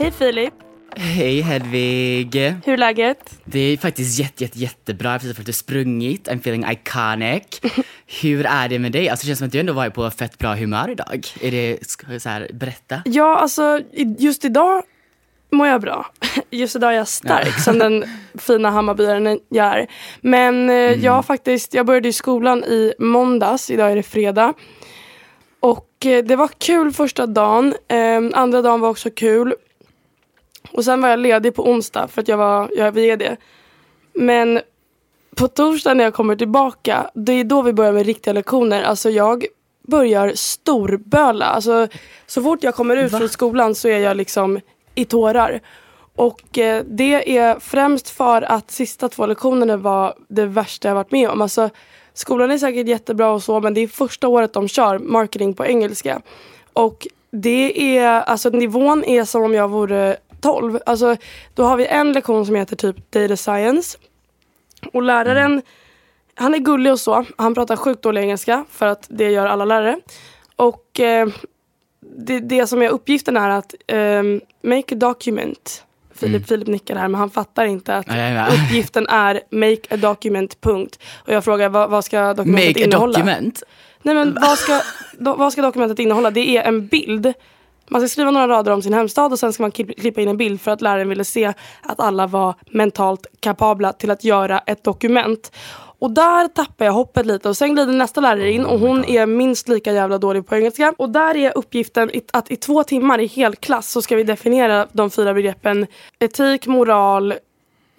Hej Filip, Hej Hedvig! hur är läget? Det är faktiskt jätte, jätte, jättebra. Jag har precis sprungit. I'm feeling iconic. Hur är det med dig? Alltså, det känns som att du ändå var på fett bra humör idag. Är det, jag så här, berätta? Ja, alltså just idag mår jag bra. Just idag är jag stark som den fina Hammarbyaren jag är. Men eh, jag har faktiskt, jag började i skolan i måndags, idag är det fredag. Och eh, det var kul första dagen, eh, andra dagen var också kul. Och sen var jag ledig på onsdag för att jag var, jag är VD. Men på torsdag när jag kommer tillbaka, det är då vi börjar med riktiga lektioner. Alltså jag börjar storböla. Alltså, så fort jag kommer ut från skolan så är jag liksom i tårar. Och eh, det är främst för att sista två lektionerna var det värsta jag varit med om. Alltså, skolan är säkert jättebra och så men det är första året de kör marketing på engelska. Och det är, alltså nivån är som om jag vore 12. Alltså, då har vi en lektion som heter typ data science. Och läraren, han är gullig och så. Han pratar sjukt dålig engelska för att det gör alla lärare. Och eh, det, det som är uppgiften är att ehm, make a document. Filip, Filip nickar här men han fattar inte att är med. uppgiften är make a document, punkt. Och jag frågar vad, vad ska dokumentet Make a innehålla? document? Nej men vad ska, do, vad ska dokumentet innehålla? Det är en bild. Man ska skriva några rader om sin hemstad och sen ska man klipp- klippa in en bild för att läraren ville se att alla var mentalt kapabla till att göra ett dokument. Och där tappar jag hoppet lite och sen glider nästa lärare in och hon är minst lika jävla dålig på engelska. Och där är uppgiften att i två timmar i hel klass så ska vi definiera de fyra begreppen etik, moral,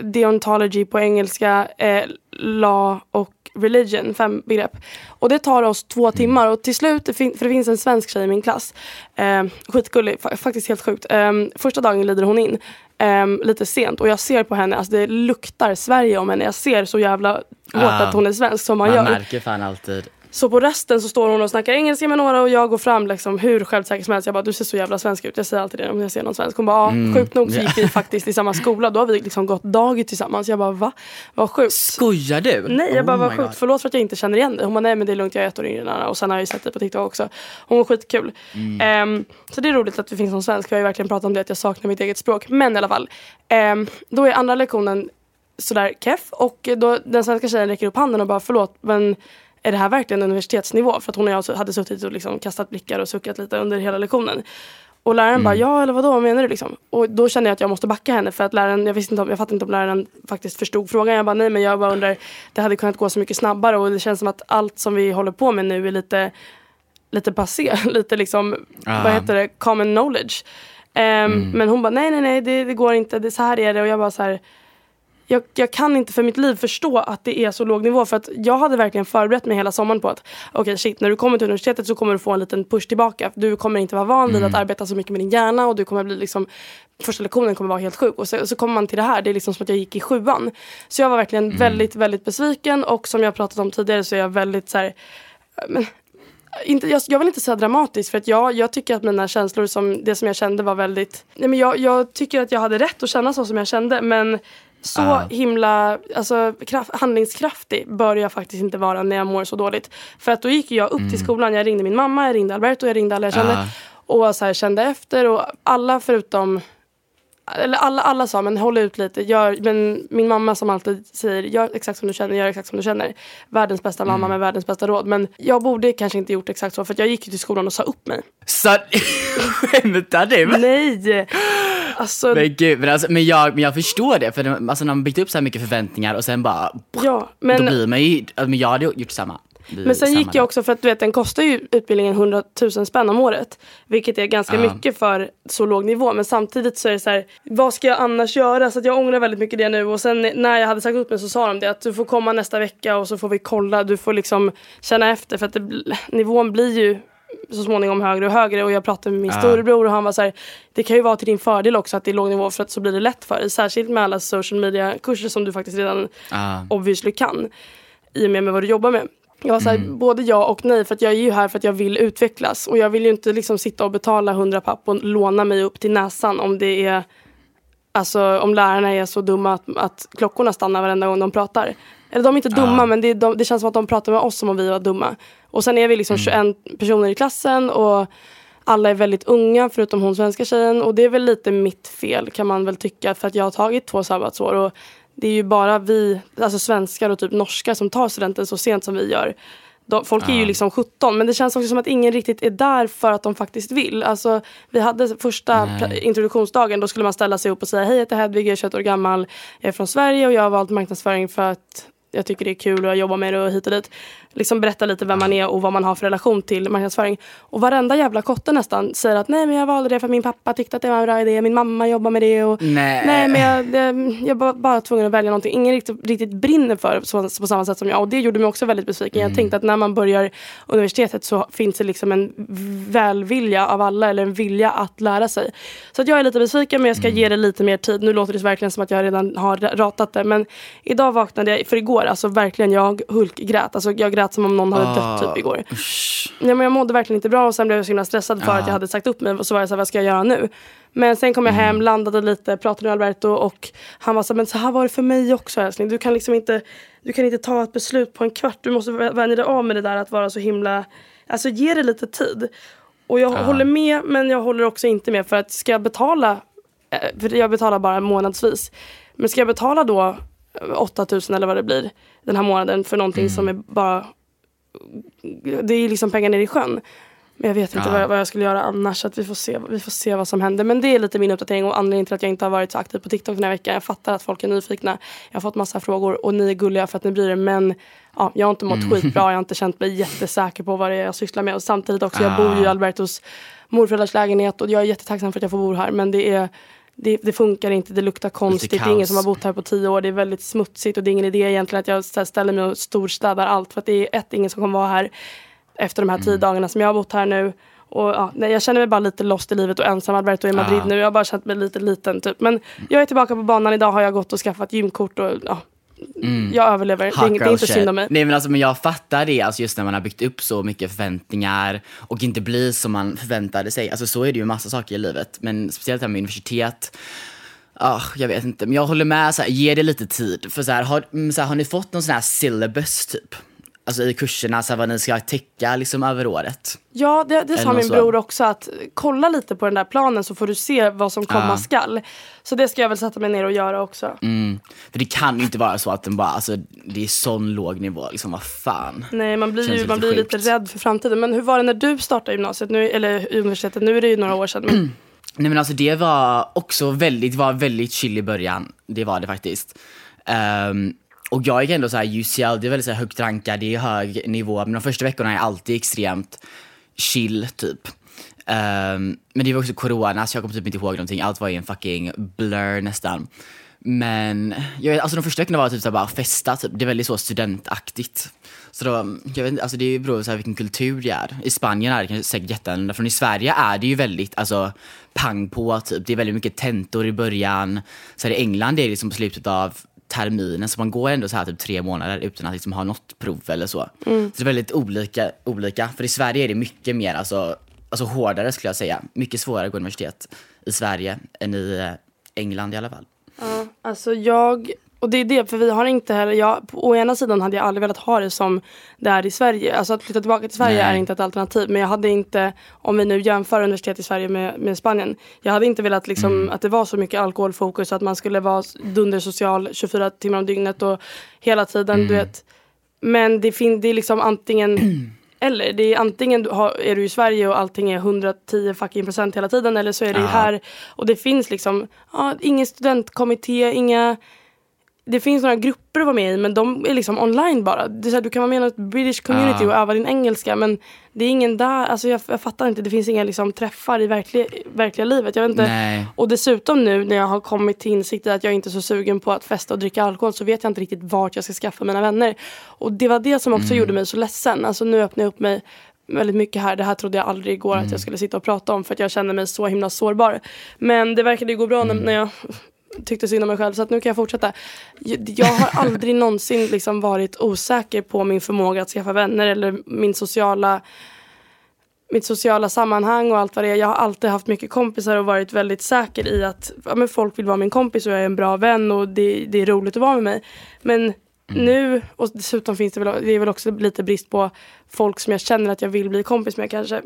deontology på engelska, eh, law och religion, fem begrepp. Och det tar oss två timmar och till slut, för det finns en svensk tjej i min klass, eh, skitgullig, fa- faktiskt helt sjukt. Eh, första dagen glider hon in, eh, lite sent och jag ser på henne, alltså det luktar Sverige om henne. Jag ser så jävla hårt Ah. att hon är svensk som man, Man gör. märker fan alltid. Så på resten så står hon och snackar engelska med några och jag går fram liksom hur självsäker som helst. Jag bara du ser så jävla svensk ut. Jag säger alltid det om jag ser någon svensk. Hon bara ja, Mm. sjukt nog så gick vi faktiskt i samma skola. Då har vi liksom gått dagis tillsammans. Jag bara va? Vad sjukt. Skojar du? Nej jag bara Oh vad sjukt. God. Förlåt för att jag inte känner igen dig. Hon bara nej men det är lugnt jag är ett år yngre än Anna. Och sen har jag ju sett dig på TikTok också. Hon var skitkul. Mm. Ehm, så det är roligt att det finns någon svensk. Jag har ju verkligen pratat om det att jag saknar mitt eget språk. Men i alla fall. ehm, då är andra lektionen sådär keff. Och då den svenska tjejen räcker upp handen och bara förlåt men är det här verkligen universitetsnivå? För att hon och jag hade suttit och liksom kastat blickar och suckat lite under hela lektionen. Och läraren bara, ja eller vadå, vad menar du liksom? Och då kände jag att jag måste backa henne för att läraren, jag visste inte om, jag fattade inte om läraren faktiskt förstod frågan. Jag bara, nej men jag bara undrar, det hade kunnat gå så mycket snabbare och det känns som att allt som vi håller på med nu är lite, lite passé, lite liksom, Ah. vad heter det, common knowledge. Ehm, Men hon bara, nej nej nej det, det går inte, det, så här är det och jag bara så här, jag, jag kan inte för mitt liv förstå att det är så låg nivå. För att jag hade verkligen förberett mig hela sommaren på att okej shit, när du kommer till universitetet så kommer du få en liten push tillbaka. Du kommer inte vara van vid att arbeta så mycket med din hjärna och du kommer bli liksom Första lektionen kommer vara helt sjuk och så, så kommer man till det här, det är liksom som att jag gick i sjuan. Så jag var verkligen väldigt, väldigt besviken och som jag pratat om tidigare så är jag väldigt så här, men, inte, jag, jag vill inte säga dramatiskt för att jag, jag tycker att mina känslor, som, det som jag kände var väldigt... Nej men jag, jag tycker att jag hade rätt att känna så som jag kände men så Ah. himla alltså, kraft, handlingskraftig bör jag faktiskt inte vara när jag mår så dåligt. För att då gick jag upp till skolan, jag ringde min mamma, jag ringde Alberto, jag ringde alla jag kände. Ah. Och så här, kände efter och alla förutom eller alla, alla sa men håll ut lite. Gör, men min mamma som alltid säger gör exakt som du känner, gör exakt som du känner. Världens bästa mamma med världens bästa råd. Men jag borde kanske inte gjort exakt så för jag gick ju till skolan och sa upp mig. Så, skämtar du? Nej! Alltså, Men gud, men, alltså, men, jag, men jag förstår det. För det- alltså, när man byggt upp så här mycket förväntningar och sen bara... ja. då Men, blir man ju... alltså, Men jag hade gjort samma. Men sen gick jag också för att du vet den kostar ju utbildningen 100 000 spänn om året. Vilket är ganska Ja. mycket för så låg nivå. Men samtidigt så är det så här, vad ska jag annars göra? Så att jag ångrar väldigt mycket det nu. Och sen när jag hade sagt upp mig så sa de det att du får komma nästa vecka och så får vi kolla. Du får liksom känna efter för att det, nivån blir ju så småningom högre och högre och jag pratade med min Ja. storebror och han var så här, det kan ju vara till din fördel också att det är låg nivå för att så blir det lätt för dig. Särskilt med alla social media kurser som du faktiskt redan Ja. obviously kan i och med, med vad du jobbar med. Jag var så här, både ja och nej för att jag är ju här för att jag vill utvecklas och jag vill ju inte liksom sitta och betala 100 papp och låna mig upp till näsan om det är Alltså om lärarna är så dumma att, att klockorna stannar varenda gång de pratar. Eller de är inte dumma Ja. men det, de, det känns som att de pratar med oss som om vi var dumma. Och sen är vi liksom 21 personer i klassen och alla är väldigt unga förutom hon svenska tjejen. Och det är väl lite mitt fel kan man väl tycka för att jag har tagit två sabbatsår. Och det är ju bara vi, alltså svenskar och typ norskar som tar studenten så sent som vi gör. De, folk är ju liksom 17 men det känns också som att ingen riktigt är där för att de faktiskt vill. Alltså, vi hade första introduktionsdagen då skulle man ställa sig upp och säga hej jag heter Hedvig, jag är 21 år gammal, jag är från Sverige och jag har valt marknadsföring för att jag tycker det är kul och jag jobbar med det och hit och dit. Liksom berätta lite vem man är och vad man har för relation till marknadsföring. Och varenda jävla kotte nästan säger att nej men jag valde det för att min pappa tyckte att det var en bra idé, min mamma jobbar med det och Nej. Nej men jag, det, jag var bara tvungen att välja någonting. Ingen riktigt, riktigt brinner för det på samma sätt som jag. Och det gjorde mig också väldigt besviken. Jag tänkte att när man börjar universitetet så finns det liksom en välvilja av alla. Eller en vilja att lära sig. Så att jag är lite besviken men jag ska ge det lite mer tid. Nu låter det verkligen som att jag redan har ratat det. Men idag vaknade jag, för igår, alltså verkligen jag hulkgrät. Alltså jag grät som om någon hade dött typ igår. Usch. Ja, men jag mådde verkligen inte bra och sen blev jag så himla stressad för Ja. att jag hade sagt upp mig. Och så var jag så här, vad ska jag göra nu? Men sen kom jag Mm. hem, landade lite, pratade med Alberto och han var så här, men så här var det för mig också älskling. Du kan liksom inte, du kan inte ta ett beslut på en kvart. Du måste vä- vänja dig av med det där att vara så himla, alltså ge det lite tid. Och jag håller med men jag håller också inte med för att ska jag betala, eh, för jag betalar bara månadsvis. Men ska jag betala då 8000 eller vad det blir den här månaden för någonting som är bara det är liksom pengar ner i sjön. Men jag vet inte Ja. vad, jag, vad jag skulle göra annars. Så att vi, får se, vi får se vad som händer. Men det är lite min uppdatering och anledningen till att jag inte har varit så aktiv på TikTok den här veckan. Jag fattar att folk är nyfikna. Jag har fått massa frågor och ni är gulliga för att ni bryr er. Men ja, jag har inte mått skitbra. Jag har inte känt mig jättesäker på vad det är jag sysslar med. Och samtidigt också, jag bor ju i Ah. Albertos morföräldrars lägenhet och jag är jättetacksam för att jag får bo här. Men det är det, det funkar inte, det luktar konstigt, det är ingen som har bott här på tio år, det är väldigt smutsigt och det är ingen idé egentligen att jag ställer mig och storstädar allt för att det är ett, ingen som kommer vara här efter de här Mm. tio dagarna som jag har bott här nu. Och, ja, nej, jag känner mig bara lite lost i livet och ensam. Alberto är i Madrid Ja. nu. Jag har bara känt mig lite liten. Typ. Men jag är tillbaka på banan. Idag har jag gått och skaffat gymkort. Och, ja, Jag överlever. Det Hot inget- det är inte shit. synd om mig. Nej men alltså men jag fattar det, alltså just när man har byggt upp så mycket förväntningar och inte blir som man förväntade sig. Alltså så är det ju massa saker i livet, men speciellt här med universitet. Ah, jag vet inte, men jag håller med, så här, ge det lite tid. För så här, har, mm, så här, har ni fått någon sån här syllabus typ? Alltså i kurserna, så här, vad ni ska täcka liksom över året? Ja, det, det sa min så. bror också. att Kolla lite på den där planen så får du se vad som komma Ja. skall. Så det ska jag väl sätta mig ner och göra också. Mm. För det kan ju inte vara så att den bara, alltså det är sån låg nivå, liksom vad fan. Nej, man blir, ju, lite man blir lite rädd för framtiden. Men hur var det när du startade gymnasiet, nu, eller universitetet? Nu är det ju några år sedan. Men, Nej men alltså det var också väldigt, var väldigt chill i början. Det var det faktiskt. Ehm, och jag gick ändå så här UCL, det är väldigt så här högt rankad, det är hög nivå. Men de första veckorna är alltid extremt chill typ. Um, men det var också corona så jag kommer typ inte ihåg någonting. Allt var ju en fucking blur nästan. Men jag vet, alltså de första veckorna var typ så bara festa, typ. det är väldigt så studentaktigt. Så då, jag vet inte, alltså det beror på vilken kultur det är. I Spanien är det kanske säkert jätteannorlunda, från i Sverige är det ju väldigt, alltså pang på typ. Det är väldigt mycket tentor i början. Så här, i England är det liksom på slutet av terminen så man går ändå så här typ tre månader utan att liksom ha något prov eller så. Så det är väldigt olika, olika. För i Sverige är det mycket mer, alltså, alltså hårdare skulle jag säga. Mycket svårare att gå universitet i Sverige än i eh, England i alla fall. Ja, alltså jag, och det är det, för vi har inte heller, jag, på å ena sidan hade jag aldrig velat ha det som det är i Sverige. Alltså att flytta tillbaka till Sverige Nej. är inte ett alternativ. Men jag hade inte, om vi nu jämför universitet i Sverige med, med Spanien. Jag hade inte velat liksom, att det var så mycket alkoholfokus, att man skulle vara dundersocial 24 timmar om dygnet och hela tiden, du vet. Men det, fin- det är liksom antingen eller. Det är antingen du har, är du i Sverige och allting är 110 fucking procent hela tiden eller så är det Ja. här och det finns liksom ja, ingen studentkommitté, inga det finns några grupper att vara med i men de är liksom online bara. Det är så här, du kan vara med i något British community Ja. och öva din engelska men det är ingen där, alltså jag, jag fattar inte, det finns inga liksom träffar i verkliga, verkliga livet. Jag vet inte. Nej. Och dessutom nu när jag har kommit till insikt i att jag inte är så sugen på att festa och dricka alkohol så vet jag inte riktigt vart jag ska skaffa mina vänner. Och det var det som också gjorde mig så ledsen. Alltså nu öppnar jag upp mig väldigt mycket här. Det här trodde jag aldrig igår att jag skulle sitta och prata om för att jag känner mig så himla sårbar. Men det verkade ju gå bra när, när jag tyckte synd om mig själv så att nu kan jag fortsätta. Jag, har aldrig någonsin liksom varit osäker på min förmåga att skaffa vänner eller min sociala mitt sociala sammanhang och allt vad det är. Jag har alltid haft mycket kompisar och varit väldigt säker i att ja, men folk vill vara min kompis och jag är en bra vän och det, det är roligt att vara med mig. Men nu, och dessutom finns det väl, det är väl också lite brist på folk som jag känner att jag vill bli kompis med kanske.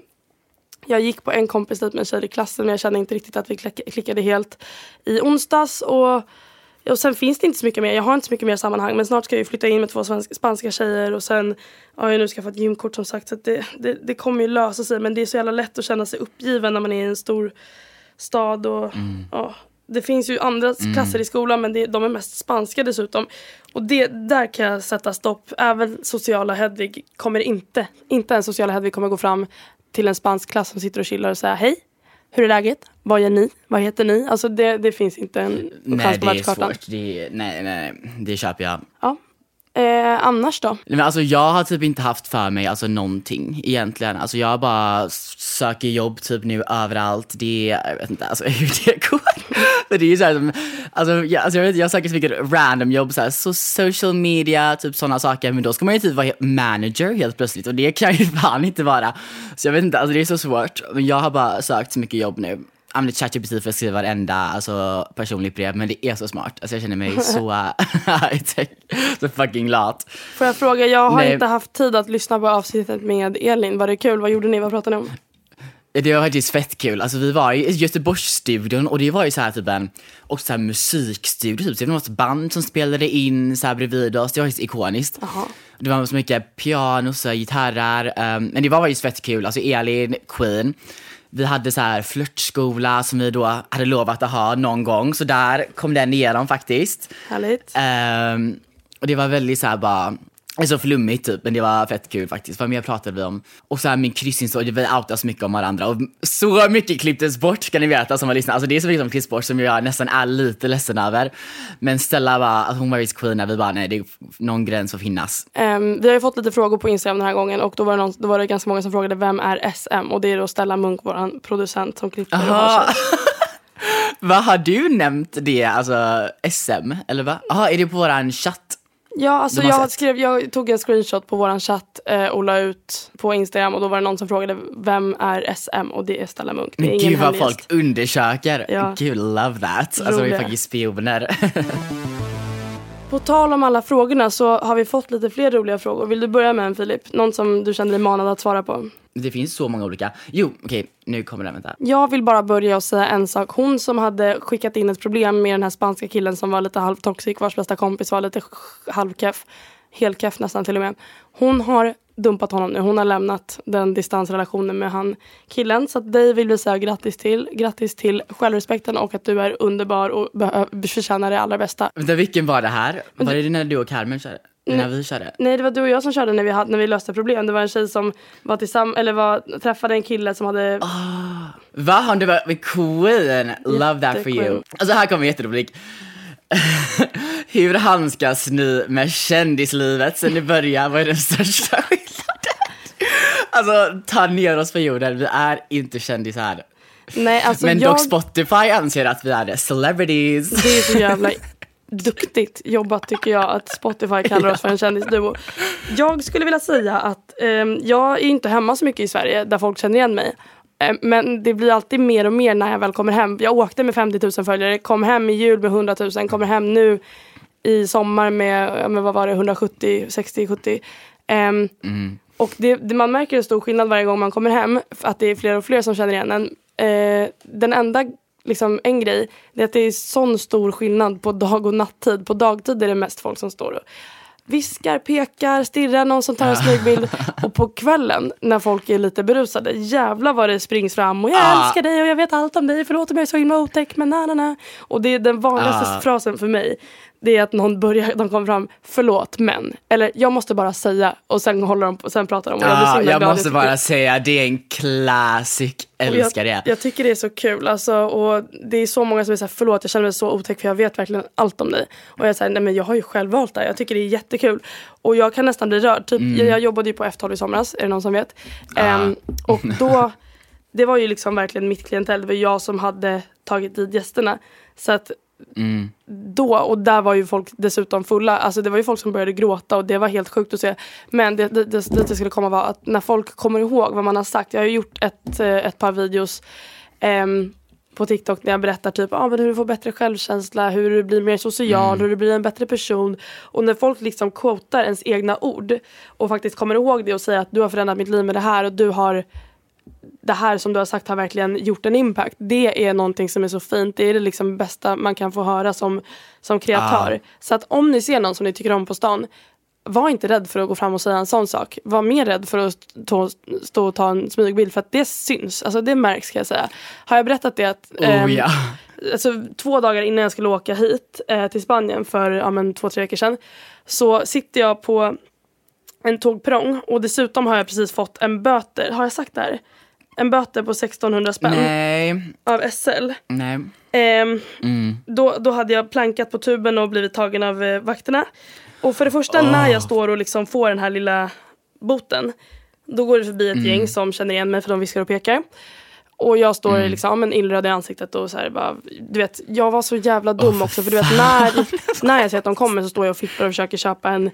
Jag gick på en kompis med en tjej i klassen men jag kände inte riktigt att vi klick- klickade helt i onsdags. Och, och sen finns det inte så mycket mer. Jag har inte så mycket mer sammanhang men snart ska jag ju flytta in med två svenska, spanska tjejer och sen har jag nu skaffat gymkort som sagt så det, det, det kommer ju lösa sig men det är så jävla lätt att känna sig uppgiven när man är i en stor stad och ja, det finns ju andra klasser i skolan men det, de är mest spanska dessutom. Och det, där kan jag sätta stopp. Även sociala Hedvig kommer inte, inte ens sociala Hedvig kommer gå fram till en spansk klass som sitter och chillar och säga hej. Hur är läget? Vad gör ni? Vad heter ni? Alltså det, det finns inte en Nej, chans på det är världskartan. svårt. Det, är- nej, nej, nej, det köper jag. Ja. Eh, annars då? Men alltså jag har typ inte haft för mig alltså någonting egentligen. Alltså jag bara söker jobb typ nu överallt. Det jag vet inte alltså hur det går. Men det är ju såhär alltså jag, alltså jag vet jag söker så mycket random jobb såhär, så social media, typ sådana saker. Men då ska man ju typ vara manager helt plötsligt och det kan ju fan inte vara. Så jag vet inte, alltså det är så svårt. Men jag har bara sökt så mycket jobb nu. Använder ChatGPT för att skriva varenda alltså, personligt brev, men det är så smart. Alltså jag känner mig så så fucking lat. Får jag fråga, jag har Nej. inte haft tid att lyssna på avsnittet med Elin. Var det kul? Vad gjorde ni? Vad pratade ni om? Det var faktiskt fett kul. Alltså vi var i Göteborgsstudion och det var ju så här typ en också så här musikstudio typ. Det var något band som spelade in så här bredvid oss. Det var faktiskt ikoniskt. Det var så mycket piano, så här, gitarrer. ehm, men det var faktiskt fett kul. Alltså Elin, Queen. Vi hade så här flörtskola som vi då hade lovat att ha någon gång. Så där kom den igenom faktiskt. Härligt. Ehm, och det var väldigt så här bara, det är så flummigt typ, men det var fett kul faktiskt. Vad mer pratade vi om? Och så här min kryssningshistoria, vi outade så mycket om varandra och så mycket klipptes bort ska ni veta som har lyssnat. Alltså det är så mycket som klipps bort som jag nästan är lite ledsen över. Men Stella var, att hon var Race Queen, vi bara nej, det är någon gräns får finnas. Ehm, vi har ju fått lite frågor på Instagram den här gången och då var, det någon, då var det ganska många som frågade vem är SM? Och det är då Stella Munk, vår producent som klipper Aha. Vad har du nämnt det, alltså SM, eller vad? Jaha, är det på våran chatt? Ja, alltså jag, skrev, jag tog en screenshot på våran chatt eh, och la ut på Instagram och då var det någon som frågade vem är SM? Och det är Stella Munk. Det är Men gud vad folk undersöker. Ja. Gud, love that. Alltså vi är Roliga. faktiskt spioner. På tal om alla frågorna så har vi fått lite fler roliga frågor. Vill du börja med en Filip? Någon som du känner dig manad att svara på? det finns så många olika. Jo, okej, nu kommer den, vänta. Jag vill bara börja och säga en sak. Hon som hade skickat in ett problem med den här spanska killen som var lite halvtoxic, vars bästa kompis var lite halvkeff, helkeff nästan till och med. Hon har dumpat honom nu. Hon har lämnat den distansrelationen med han killen. Så att dig vill vi säga grattis till. Grattis till självrespekten och att du är underbar och förtjänar det allra bästa. Vänta, vilken var det här? Var det när du och Carmen körde? När vi körde? Nej det var du och jag som körde när vi, hade, när vi löste problem. Det var en tjej som var tillsammans, eller var, träffade en kille som hade Va? Har du med Queen? Love that for you. Alltså här kommer jätteroligt. Hur handskas ni med kändislivet sen i början? Vad är den största skillnaden? Alltså ta ner oss på jorden, vi är inte kändisar. Nej alltså Men jag... dock Spotify anser att vi är. Celebrities. Det är så jävla duktigt jobbat tycker jag att Spotify kallar oss för en kändisduo. Jag skulle vilja säga att eh, jag är inte hemma så mycket i Sverige där folk känner igen mig. Eh, men det blir alltid mer och mer när jag väl kommer hem. Jag åkte med 50 000 följare, kom hem i jul med 100 000, kommer hem nu i sommar med, med vad var det, 170, 60, 70. Um, mm. Och det, det, man märker en stor skillnad varje gång man kommer hem, att det är fler och fler som känner igen en. Uh, den enda liksom, en grej det är att det är sån stor skillnad på dag och nattid. På dagtid är det mest folk som står och viskar, pekar, stirrar, någon som tar en smygbild. och på kvällen när folk är lite berusade, jävlar vad det springs fram och jag ah. älskar dig och jag vet allt om dig, förlåt om jag är så himla otäck men na na na. Och det är den vanligaste ah. frasen för mig det är att någon börjar, de kommer fram, förlåt men. Eller jag måste bara säga och sen, håller de, sen pratar de. Och jag, ah, jag måste bara säga, det är en classic, älskar jag, det. Jag tycker det är så kul alltså, och det är så många som är såhär, förlåt jag känner mig så otäck för jag vet verkligen allt om dig. Och jag säger, nej men jag har ju själv valt det Jag tycker det är jättekul. Och jag kan nästan bli rörd. Typ, mm. jag, jag, jobbade ju på F12 i somras, är det någon som vet? Ah. Um, och då, det var ju liksom verkligen mitt klientell. Det var jag som hade tagit dit gästerna. Så att Mm. Då, och där var ju folk dessutom fulla. Alltså det var ju folk som började gråta och det var helt sjukt att se. Men det, det, det, det skulle komma var att när folk kommer ihåg vad man har sagt. Jag har gjort ett, eh, ett par videos eh, på TikTok när jag berättar typ ah, men hur du får bättre självkänsla, hur du blir mer social, mm. hur du blir en bättre person. Och när folk liksom quotar ens egna ord och faktiskt kommer ihåg det och säger att du har förändrat mitt liv med det här och du har det här som du har sagt har verkligen gjort en impact. Det är någonting som är så fint. Det är det liksom bästa man kan få höra som, som kreatör. Ah. Så att om ni ser någon som ni tycker om på stan, var inte rädd för att gå fram och säga en sån sak. Var mer rädd för att stå, stå och ta en smygbild för att det syns. Alltså det märks kan jag säga. Har jag berättat det att oh, ähm, ja. alltså, två dagar innan jag skulle åka hit äh, till Spanien för ja, men, två, tre veckor sedan så sitter jag på en tågperrong och dessutom har jag precis fått en böter. Har jag sagt det här? En böter på 1600 spänn Nej. av SL. Nej. Eh, mm. då, då hade jag plankat på tuben och blivit tagen av eh, vakterna. Och för det första oh. när jag står och liksom får den här lilla boten då går det förbi ett mm. gäng som känner igen mig för de viskar och pekar. Och jag står mm. liksom, men illröd i ansiktet och så här, bara, du vet, jag var så jävla dum oh, också för du vet när, när jag ser att de kommer så står jag och fipplar och försöker köpa en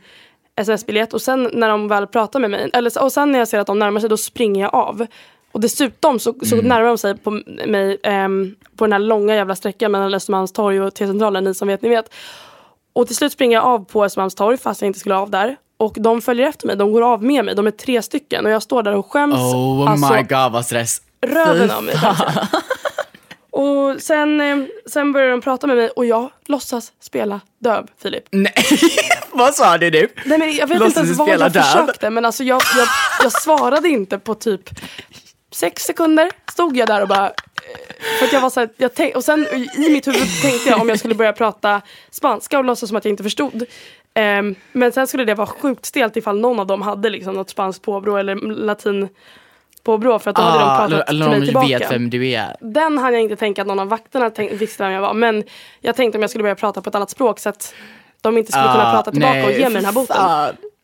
sms-biljett och sen när de väl pratar med mig, eller, och sen när jag ser att de närmar sig då springer jag av. Och dessutom så, så mm. närmar de sig på mig um, på den här långa jävla sträckan mellan Östermalmstorg och T-centralen, ni som vet, ni vet. Och till slut springer jag av på Östermalmstorg fast jag inte skulle av där. Och de följer efter mig, de går av med mig, de är tre stycken och jag står där och skäms. Oh alltså, my god vad stress. Röven av mig. Och sen, eh, sen började de prata med mig och jag låtsas spela döv, Filip. Nej, vad sa du nu? Nej, men jag vet låtsas inte ens vad jag döv? försökte men alltså jag, jag, jag svarade inte på typ sex sekunder stod jag där och bara... Eh, för att jag var så här, jag tänk, och sen i mitt huvud tänkte jag om jag skulle börja prata spanska och låtsas som att jag inte förstod. Um, men sen skulle det vara sjukt stelt ifall någon av dem hade liksom något spanskt påbrå eller latin påbrå för att då ah, hade de ah, pratat eller, till mig tillbaka. Eller vet vem du är. Den hann jag inte tänka att någon av vakterna tänk, visste vem jag var. Men jag tänkte om jag skulle börja prata på ett annat språk så att de inte skulle ah, kunna prata tillbaka nej, och ge mig den här boten.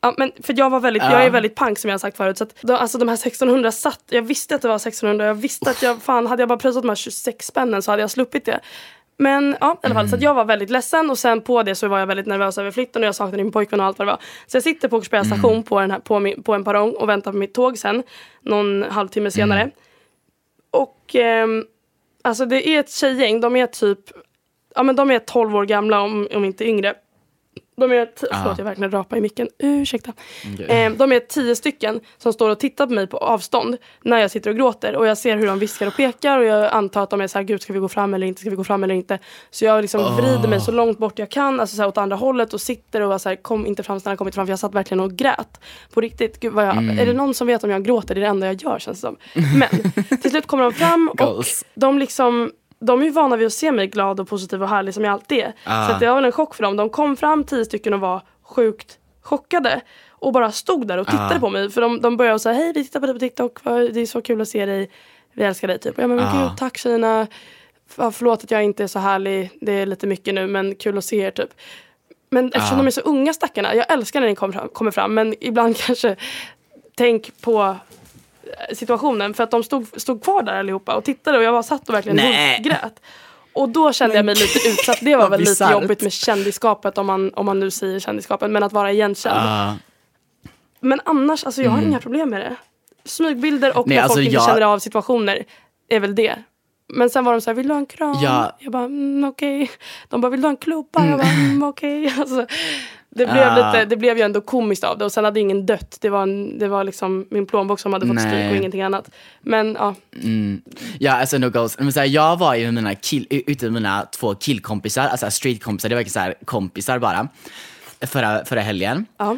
Ja, men för jag, var väldigt, ja. jag är väldigt pank som jag har sagt förut. Så att, då, alltså de här 1600 satt, jag visste att det var 1600. Jag visste att jag, fan hade jag bara pröjsat de här 26 spännen så hade jag sluppit det. Men ja, i alla fall. Mm. Så jag var väldigt ledsen och sen på det så var jag väldigt nervös över flytten och jag saknade min pojkvän och allt vad det var. Så jag sitter på Åkersberga station mm. på, den här, på, min, på en perrong och väntar på mitt tåg sen. Någon halvtimme senare. Mm. Och eh, alltså det är ett tjejgäng, de är typ ja, men de är 12 år gamla om, om inte yngre. De är, t- förlåt jag verkligen rapar i micken, ursäkta. Okay. Eh, de är tio stycken som står och tittar på mig på avstånd när jag sitter och gråter och jag ser hur de viskar och pekar och jag antar att de är så här, gud ska vi gå fram eller inte, ska vi gå fram eller inte. Så jag liksom oh. vrider mig så långt bort jag kan, alltså så här, åt andra hållet och sitter och så här, kom inte fram, snälla kom inte fram för jag satt verkligen och grät. På riktigt, gud jag, mm. är det någon som vet om jag gråter? Det är det enda jag gör känns det som. Men till slut kommer de fram och de liksom de är ju vana vid att se mig glad och positiv och härlig som jag alltid är. Ah. Så det var väl en chock för dem. De kom fram tio stycken och var sjukt chockade. Och bara stod där och tittade ah. på mig. För de, de började säga hej vi tittar på dig på TikTok, det är så kul att se dig. Vi älskar dig typ. Och jag men, ah. gud tack tjejerna. Förlåt att jag inte är så härlig, det är lite mycket nu men kul att se er typ. Men eftersom ah. de är så unga stackarna, jag älskar när ni kommer fram, kommer fram men ibland kanske tänk på situationen för att de stod, stod kvar där allihopa och tittade och jag var satt och verkligen grät. Och då kände jag mig lite utsatt. Det var väl lite jobbigt med kändisskapet om man, om man nu säger kändisskapet. Men att vara igenkänd. Ah. Men annars, alltså jag har inga problem med det. Smygbilder och Nej, när alltså, folk inte jag- känner av situationer är väl det. Men sen var de så här, vill du ha en kram? Ja. Jag bara, mm, okej. De bara, vill du ha en klubba? Jag bara, mm, okej. Alltså, det, blev Ah. lite, det blev ju ändå komiskt av det och sen hade ingen dött. Det var, en, det var liksom min plånbok som hade fått stryk Nej. och ingenting annat. Men ja, Ja, alltså no goes. Men så här, jag var ju med mina kill, ute med mina två killkompisar, alltså streetkompisar, det var så här kompisar bara. Förra, förra helgen. ja.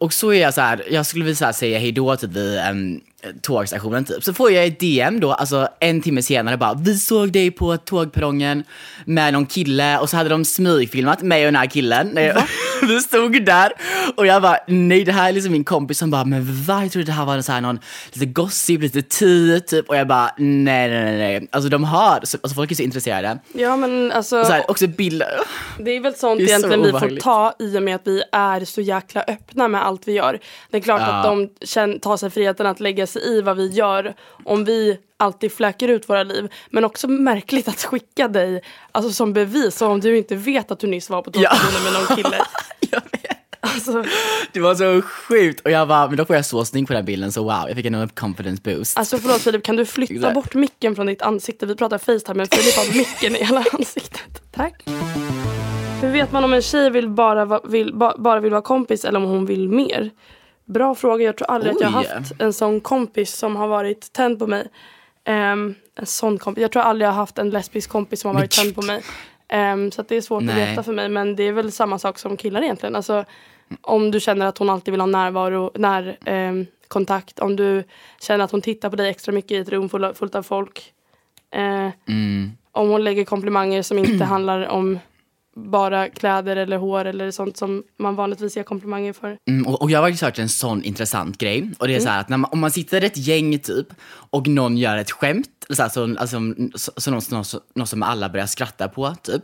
Och så är jag så här, jag skulle vilja säga hejdå typ vid um, tågstationen typ. Så får jag ett DM då, alltså en timme senare bara, vi såg dig på tågperrongen med någon kille och så hade de smygfilmat mig och den här killen. När jag, vi stod där och jag bara, nej det här är liksom min kompis som bara, men va? Jag trodde det här var så här någon lite gossip, lite tea typ. Och jag bara, nej nej nej nej. Alltså de har, alltså folk är så intresserade. ja men alltså. Och så här, också bilder. Det är väl sånt är egentligen vi får ta i och med att vi är så jäkla öppna med allt vi gör. Det är klart att de tar sig friheten att lägga sig i vad vi gör om vi alltid fläker ut våra liv. Men också märkligt att skicka dig alltså, som bevis om du inte vet att du nyss var på Ja. tågstationen med någon kille. Jag vet. Alltså, Det var så sjukt och jag bara, men då får jag så snygg på den bilden så wow, jag fick en confidence boost. alltså förlåt Filip, kan du flytta bort micken från ditt ansikte? Vi pratar Facetime men Filip har micken i hela ansiktet. Tack. Hur vet man om en tjej vill bara, va- vill, ba, bara vill vara kompis eller om hon vill mer? Bra fråga. Jag tror aldrig att jag har Oj. haft en sån kompis som har varit tänd på mig. Ehm, en sån kompis. Jag tror aldrig jag har haft en lesbisk kompis som har varit tänd på mig. Ehm, så det är svårt Nej. att veta för mig. Men det är väl samma sak som killar egentligen. Alltså, om du känner att hon alltid vill ha närvaro, när, ehm, kontakt. Om du känner att hon tittar på dig extra mycket i ett rum full- fullt av folk. Eh, Mm. Om hon lägger komplimanger som inte handlar om bara kläder eller hår eller sånt som man vanligtvis ger komplimanger för. Mm, och, och jag har hört en sån intressant grej. Och det är så här att när man, om man sitter ett gäng typ och någon gör ett skämt, eller så här, så, alltså, så, så, något, något, något som alla börjar skratta på typ.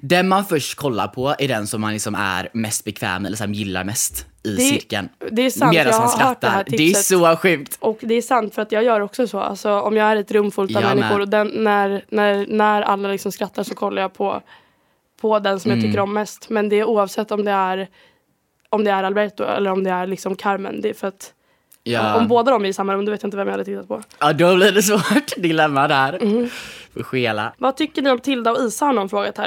Den man först kollar på är den som man liksom är mest bekväm eller så här, gillar mest i Det- cirkeln. det är sant, Medan jag har hört det här skrattar. Det är tipset. så sjukt. Och det är sant för att jag gör också så. Alltså, om jag är i ett rum fullt av Jag människor och den, när, när, när alla liksom skrattar så kollar jag på, på den som Mm. jag tycker om mest. Men det är oavsett om det är om det är Alberto eller om det är liksom Carmen. Det är för att Ja. om båda de är i samma rum då vet jag inte vem jag hade tittat på. ja, då blir det svårt. Dilemma där. Mm. Får skela. Vad tycker ni om Tilda och Isa har någon frågat här.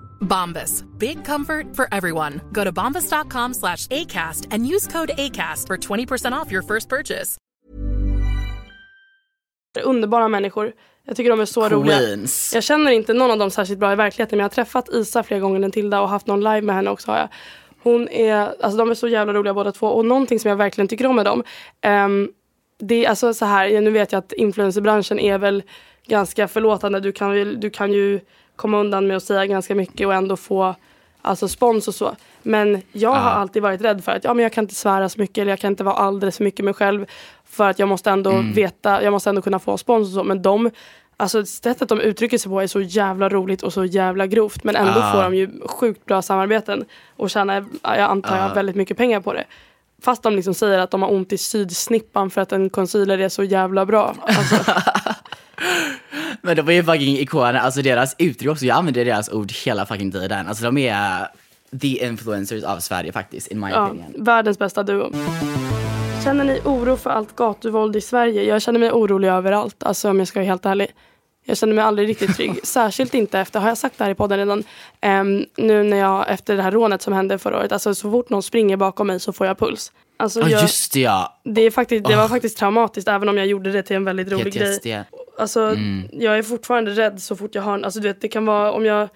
Bombas. Big comfort for everyone. Go to bombas.com slash ACAST and use code ACAST for 20% off your first purchase. Underbara människor. Jag tycker de är så roliga. Queens. Jag känner inte någon av dem särskilt bra i verkligheten men jag har träffat Isa flera gånger än Tilda och haft någon live med henne också har jag. Hon är, alltså de är så jävla roliga båda två och någonting som jag verkligen tycker om med dem. ehm, det är alltså så här, nu vet jag att influencerbranschen är väl ganska förlåtande. Du kan, väl- du kan ju komma undan med att säga ganska mycket och ändå få alltså spons och så. Men jag har alltid varit rädd för att ja, men jag kan inte svära så mycket eller jag kan inte vara alldeles för mycket mig själv. För att jag måste ändå veta, jag måste ändå kunna få spons och så. Men de, alltså sättet de uttrycker sig på är så jävla roligt och så jävla grovt. Men ändå Ah. får de ju sjukt bra samarbeten och tjänar, jag antar jag, väldigt mycket pengar på det. Fast de liksom säger att de har ont i sydsnippan för att en concealer är så jävla bra. Alltså, Men de är ju fucking ikoner, alltså deras uttryck också, jag använder deras ord hela fucking tiden. Alltså de är the influencers av Sverige faktiskt, in my ja, opinion. världens bästa duo. Känner ni oro för allt gatuvåld i Sverige? Jag känner mig orolig överallt, alltså om jag ska vara helt ärlig. Jag känner mig aldrig riktigt trygg. Särskilt inte efter, har jag sagt det här i podden redan, Ehm, nu när jag efter det här rånet som hände förra året, alltså så fort någon springer bakom mig så får jag puls. Alltså, Ja jag, just det ja. det, faktiskt, det var faktiskt traumatiskt även om jag gjorde det till en väldigt rolig grej. PTSD. Alltså, Jag är fortfarande rädd så fort jag har alltså, du vet, Det kan vara om jag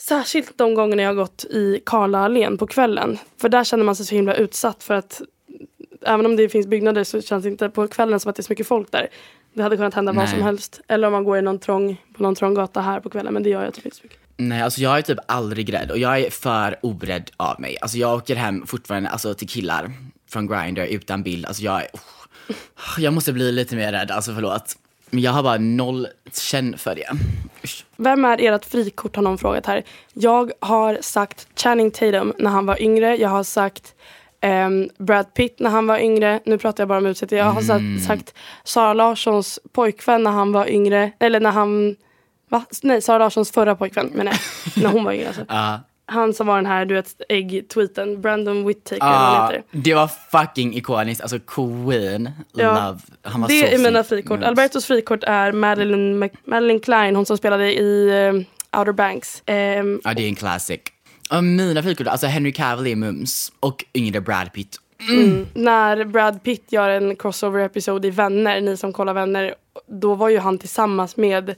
Särskilt de gångerna jag har gått i Karlaallén på kvällen. För där känner man sig så himla utsatt för att även om det finns byggnader så känns det inte på kvällen som att det är så mycket folk där. Det hade kunnat hända vad Nej. som helst. Eller om man går i någon trång, på någon trång gata här på kvällen. Men det gör jag typ inte så mycket. Nej, alltså jag är typ aldrig rädd och jag är för orädd av mig. Alltså jag åker hem fortfarande alltså, till killar från Grindr utan bild. Alltså jag är, oh, jag måste bli lite mer rädd, alltså förlåt. Men jag har bara noll känn för det. Usch. Vem är ert frikort har någon frågat här. Jag har sagt Channing Tatum när han var yngre. Jag har sagt ehm, Brad Pitt när han var yngre. Nu pratar jag bara om utseende. Jag har sagt, sagt Sara Larssons pojkvän när han var yngre. Eller när han... Va? Nej, Sara Larssons förra pojkvän menar jag. när hon var yngre alltså. Ja. Han som var den här du vet ägg-tweeten. Brandon Whittaker vad han heter. det var fucking ikoniskt, alltså Queen, Ja. love. Han var Det så är mina frikort. Mm. Albertos frikort är Madeline, Mc- Madeline Klein, hon som spelade i eh, Outer Banks. Ehm, Ja, det är en classic. Och mina frikort, alltså Henry Cavill är mums och yngre Brad Pitt. när Brad Pitt gör en crossover-episod i Vänner, ni som kollar Vänner, då var ju han tillsammans med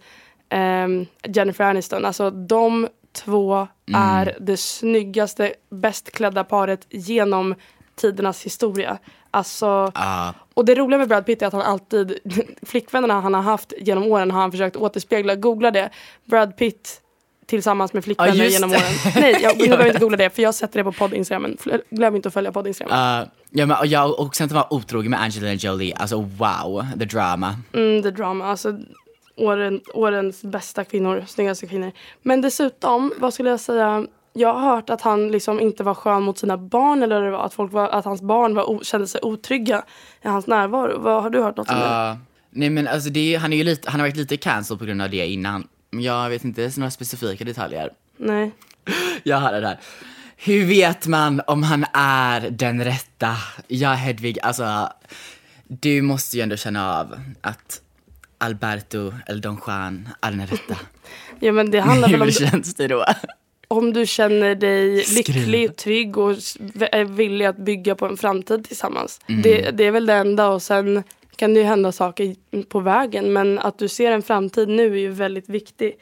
ehm, Jennifer Aniston. Alltså de två är det snyggaste, bäst klädda paret genom tidernas historia. Alltså, Ja. och det roliga med Brad Pitt är att han alltid, flickvännerna han har haft genom åren har han försökt återspegla. Googla det. Brad Pitt tillsammans med flickvänner Ja, just genom åren. Nej, jag, nu behöver inte googla det för jag sätter det på podd-instagram. men fl- Glöm inte att följa podd-instagram. Uh, ja, men, jag, och sen att han var otrogen med Angelina Jolie, alltså wow, the drama. Mm, the drama. Alltså, åren, årens bästa kvinnor, snyggaste kvinnor. Men dessutom, vad skulle jag säga? Jag har hört att han liksom inte var skön mot sina barn eller det var, att, folk var, att hans barn var o, kände sig otrygga i hans närvaro. Vad, har du hört något om det? Uh, nej men alltså det, han, är ju lite, han har varit lite cancelled på grund av det innan. Men jag vet inte några specifika detaljer. Nej. Jag har det där. Hur vet man om han är den rätta? Ja Hedvig, alltså du måste ju ändå känna av att Alberto eller Don Juan är den rätta. Ja, men det handlar väl om, Hur känns det då? om du känner dig lycklig, trygg och är villig att bygga på en framtid tillsammans. Mm. Det, det är väl det enda och sen kan det ju hända saker på vägen men att du ser en framtid nu är ju väldigt viktigt.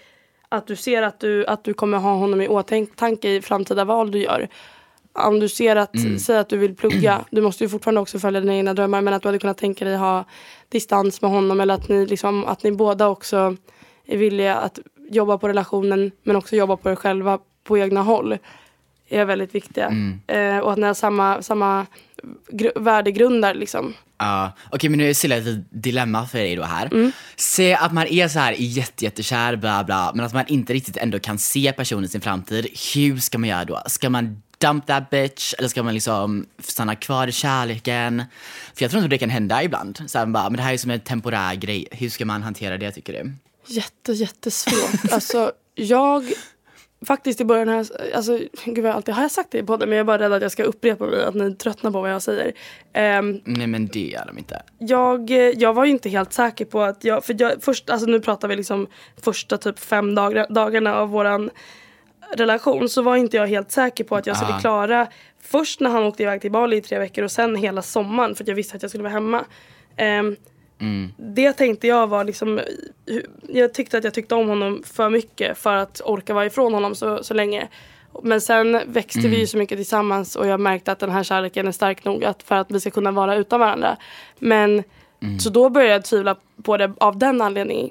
Att du ser att du, att du kommer ha honom i åtanke i framtida val du gör. Om du ser att, Mm. säg att du vill plugga, du måste ju fortfarande också följa dina egna drömmar men att du hade kunnat tänka dig ha distans med honom eller att ni, liksom, att ni båda också är villiga att jobba på relationen men också jobba på er själva på egna håll är väldigt viktiga. Eh, och att ni har samma, samma gr- värdegrundar liksom. Ja, okej men nu ser jag ett dilemma för dig då här. Mm. Säg att man är så här jätte, jättekär, bla bla, men att man inte riktigt ändå kan se personen i sin framtid. Hur ska man göra då? Ska man dump that bitch? Eller ska man liksom stanna kvar i kärleken? För jag tror inte det kan hända ibland. Så här, bara, men det här är som en temporär grej. Hur ska man hantera det tycker du? Jätte, jättesvårt. alltså, jag faktiskt i början jag, alltså, gud vad jag alltid, har jag sagt det i podden men jag är bara rädd att jag ska upprepa mig, att ni tröttnar på vad jag säger. Ehm, Nej men det gör de inte. jag, jag var ju inte helt säker på att jag, för jag, först, alltså nu pratar vi liksom första typ fem dagar, dagarna av våran relation så var inte jag helt säker på att jag skulle Ah. klara först när han åkte iväg till Bali i tre veckor och sen hela sommaren för att jag visste att jag skulle vara hemma. Ehm, Det tänkte jag var liksom, jag tyckte att jag tyckte om honom för mycket för att orka vara ifrån honom så, så länge. Men sen växte vi ju så mycket tillsammans och jag märkte att den här kärleken är stark nog att, för att vi ska kunna vara utan varandra. Men så då började jag tvivla på det av den anledningen.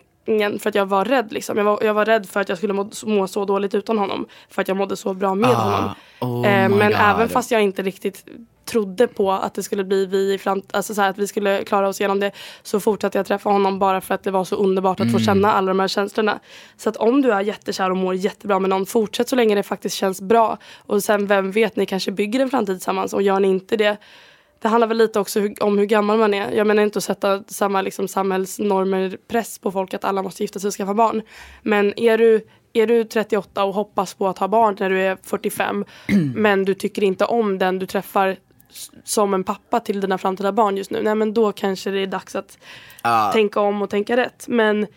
För att jag var rädd liksom. Jag var, jag var rädd för att jag skulle må, må så dåligt utan honom. För att jag mådde så bra med Ah, honom. oh eh, men God. även fast jag inte riktigt trodde på att det skulle bli vi i framt- alltså så här, att vi skulle klara oss igenom det så fortsatte jag träffa honom bara för att det var så underbart att Mm. få känna alla de här känslorna. Så att om du är jättekär och mår jättebra med någon, fortsätt så länge det faktiskt känns bra. Och sen vem vet, ni kanske bygger en framtid tillsammans och gör ni inte det det handlar väl lite också hur, om hur gammal man är. Jag menar inte att sätta samma liksom, samhällsnormer press på folk att alla måste gifta sig och skaffa barn. Men är du, är du 38 och hoppas på att ha barn när du är 45 men du tycker inte om den du träffar som en pappa till dina framtida barn just nu. Nej men då kanske det är dags att Ja. tänka om och tänka rätt. Men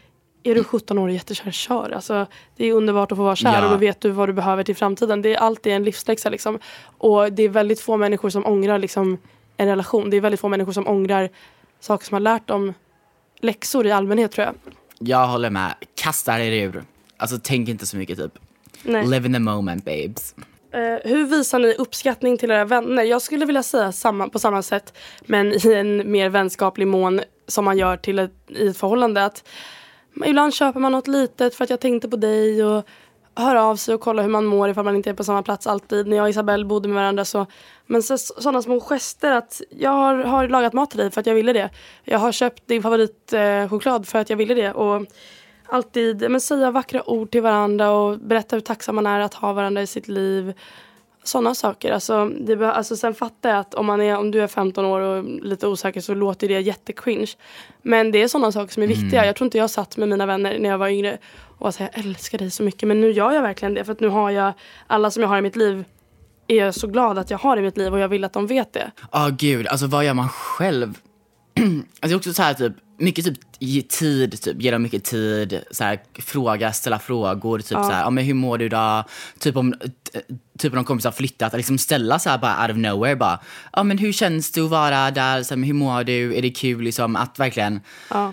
är du 17 år och jättekär, kör. Alltså, det är underbart att få vara kär Ja. och då vet du vad du behöver till framtiden. Det är alltid en livsläxa. Liksom. Och det är väldigt få människor som ångrar liksom, en relation. Det är väldigt få människor som ångrar saker som har lärt dem läxor i allmänhet tror jag. Jag håller med. Kasta er ur. Alltså tänk inte så mycket typ. Nej. Live in the moment babes. Eh, hur visar ni uppskattning till era vänner? Jag skulle vilja säga samma, på samma sätt men i en mer vänskaplig mån som man gör till ett, i ett förhållande. Att ibland köper man något litet för att jag tänkte på dig och Höra av sig och kolla hur man mår ifall man inte är på samma plats alltid. När jag och Isabelle bodde med varandra så men så, sådana små gester att jag har, har lagat mat till dig för att jag ville det. Jag har köpt din favoritchoklad eh, för att jag ville det. Och alltid men, säga vackra ord till varandra och berätta hur tacksam man är att ha varandra i sitt liv. Sådana saker. Alltså, det, alltså, sen fattar jag att om, man är, om du är 15 år och lite osäker så låter det jättecringe. Men det är sådana saker som är viktiga. Jag tror inte jag satt med mina vänner när jag var yngre och var så här, jag älskar dig så mycket. Men nu gör jag verkligen det. För att nu har jag alla som jag har i mitt liv är jag så glad att jag har i mitt liv och jag vill att de vet det. Ja gud, alltså vad gör man själv? alltså det är också så här typ, mycket typ ge tid, typ ge dem mycket tid, så här, fråga, ställa frågor, typ så här, ja men hur mår du idag? Typ om, typ om någon kompis har flyttat, liksom ställa så här bara out of nowhere bara, ja men hur känns det att vara där, så här, men hur mår du, är det kul liksom, att verkligen,